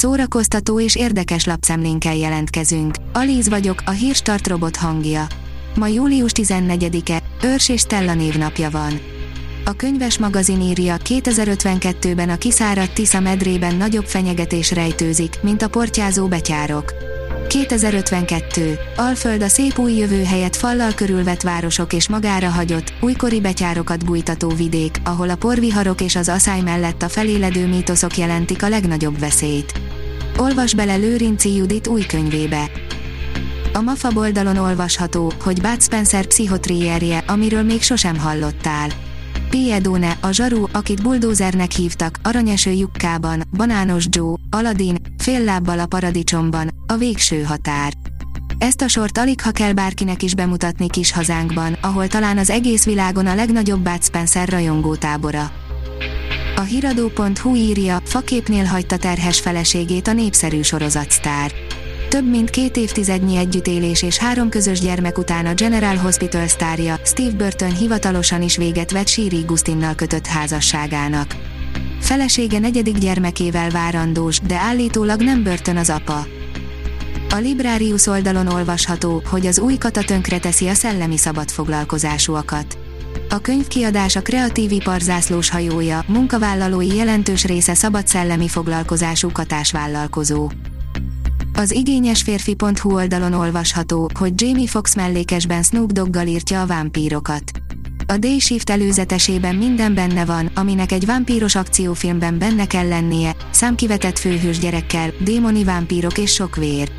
Szórakoztató és érdekes lapszemlénkkel jelentkezünk. Alíz vagyok, a hírstart robot hangja. Ma július 14-e, Őrs és Stella névnapja van. A könyves magazin írja, 2052-ben a kiszáradt Tisza medrében nagyobb fenyegetés rejtőzik, mint a portyázó betyárok. 2052. Alföld a szép új jövő helyett fallal körülvett városok és magára hagyott, újkori betyárokat bújtató vidék, ahol a porviharok és az aszály mellett a feléledő mítoszok jelentik a legnagyobb veszélyt. Olvas bele Lőrinci Judit új könyvébe. A MAFA oldalon olvasható, hogy Bud Spencer pszichotrierje, amiről még sosem hallottál. Piedone, a zsaru, akit buldózernek hívtak, aranyeső lyukkában, banános Joe, Aladdin, fél lábbal a paradicsomban, a végső határ. Ezt a sort alig ha kell bárkinek is bemutatni kis hazánkban, ahol talán az egész világon a legnagyobb Bud Spencer rajongótábora. A hiradó.hu írja, faképnél hagyta terhes feleségét a népszerű sorozatsztár. Több mint két évtizednyi együttélés és három közös gyermek után a General Hospital sztárja, Steve Burton hivatalosan is véget vett Siri Gustinnal kötött házasságának. Felesége negyedik gyermekével várandós, de állítólag nem Burton az apa. A Librarius oldalon olvasható, hogy az új kata teszi a szellemi szabadfoglalkozásúakat. A könyvkiadás a kreatív ipar zászlós hajója, munkavállalói jelentős része szabad szellemi foglalkozású katásvállalkozó. Az igényes férfi.hu oldalon olvasható, hogy Jamie Foxx mellékesben Snoop Doggal írtja a vámpírokat. A Day Shift előzetesében minden benne van, aminek egy vámpíros akciófilmben benne kell lennie, számkivetett főhős gyerekkel, démoni vámpírok és sok vér.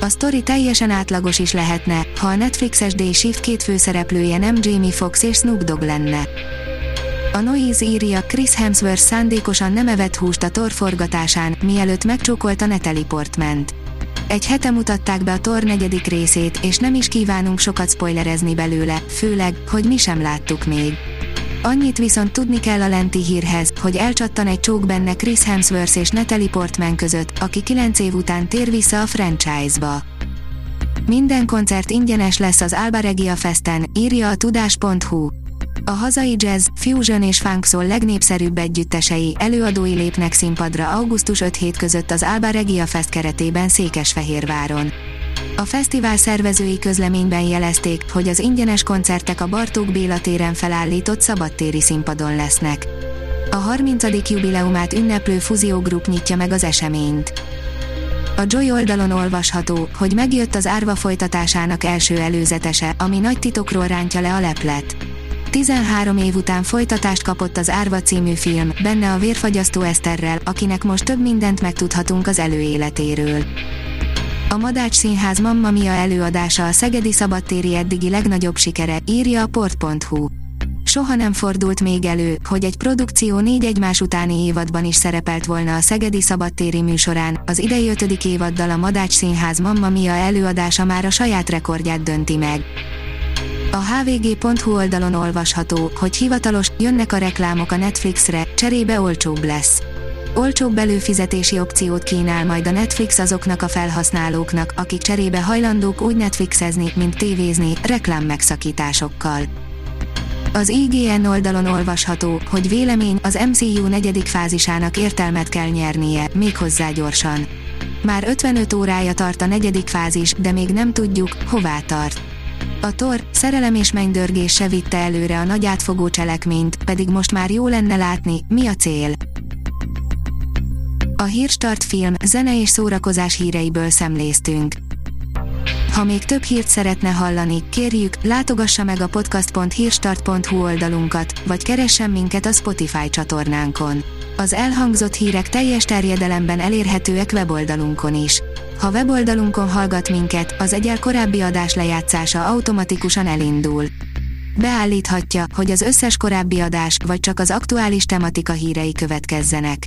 A sztori teljesen átlagos is lehetne, ha a Netflixes Day Shift két főszereplője nem Jamie Foxx és Snoop Dogg lenne. A Noise írja, Chris Hemsworth szándékosan nem evett húst a torforgatásán, mielőtt megcsókolta Natalie Portment. Egy hete mutatták be a tor negyedik részét, és nem is kívánunk sokat spoilerezni belőle, főleg, hogy mi sem láttuk még. Annyit viszont tudni kell a lenti hírhez, hogy elcsattan egy csók benne Chris Hemsworth és Natalie Portman között, aki 9 év után tér vissza a franchise-ba. Minden koncert ingyenes lesz az Alba Regia Festen, írja a tudás.hu. A hazai jazz, fusion és funk soul legnépszerűbb együttesei, előadói lépnek színpadra augusztus 5 hét között az Alba Regia Fest keretében Székesfehérváron. A fesztivál szervezői közleményben jelezték, hogy az ingyenes koncertek a Bartók Béla téren felállított szabadtéri színpadon lesznek. A 30. jubileumát ünneplő Fuzio Group nyitja meg az eseményt. A Joy oldalon olvasható, hogy megjött az árva folytatásának első előzetese, ami nagy titokról rántja le a leplet. 13 év után folytatást kapott az Árva című film, benne a vérfagyasztó Eszterrel, akinek most több mindent megtudhatunk az előéletéről. A Madács Színház Mamma Mia előadása a Szegedi Szabadtéri eddigi legnagyobb sikere, írja a port.hu. Soha nem fordult még elő, hogy egy produkció négy egymás utáni évadban is szerepelt volna a Szegedi Szabadtéri műsorán, az idei ötödik évaddal a Madács Színház Mamma Mia előadása már a saját rekordját dönti meg. A hvg.hu oldalon olvasható, hogy hivatalos, jönnek a reklámok a Netflixre, cserébe olcsóbb lesz. Olcsóbb előfizetési opciót kínál majd a Netflix azoknak a felhasználóknak, akik cserébe hajlandók úgy Netflixezni, mint tévézni, reklám megszakításokkal. Az IGN oldalon olvasható, hogy vélemény az MCU negyedik fázisának értelmet kell nyernie, méghozzá gyorsan. Már 55 órája tart a negyedik fázis, de még nem tudjuk, hová tart. A Thor, szerelem és mennydörgés se vitte előre a nagy átfogó cselekményt, pedig most már jó lenne látni, mi a cél. A Hírstart film, zene és szórakozás híreiből szemléztünk. Ha még több hírt szeretne hallani, kérjük, látogassa meg a podcast.hírstart.hu oldalunkat, vagy keressen minket a Spotify csatornánkon. Az elhangzott hírek teljes terjedelemben elérhetőek weboldalunkon is. Ha weboldalunkon hallgat minket, az egyel korábbi adás lejátszása automatikusan elindul. Beállíthatja, hogy az összes korábbi adás, vagy csak az aktuális tematika hírei következzenek.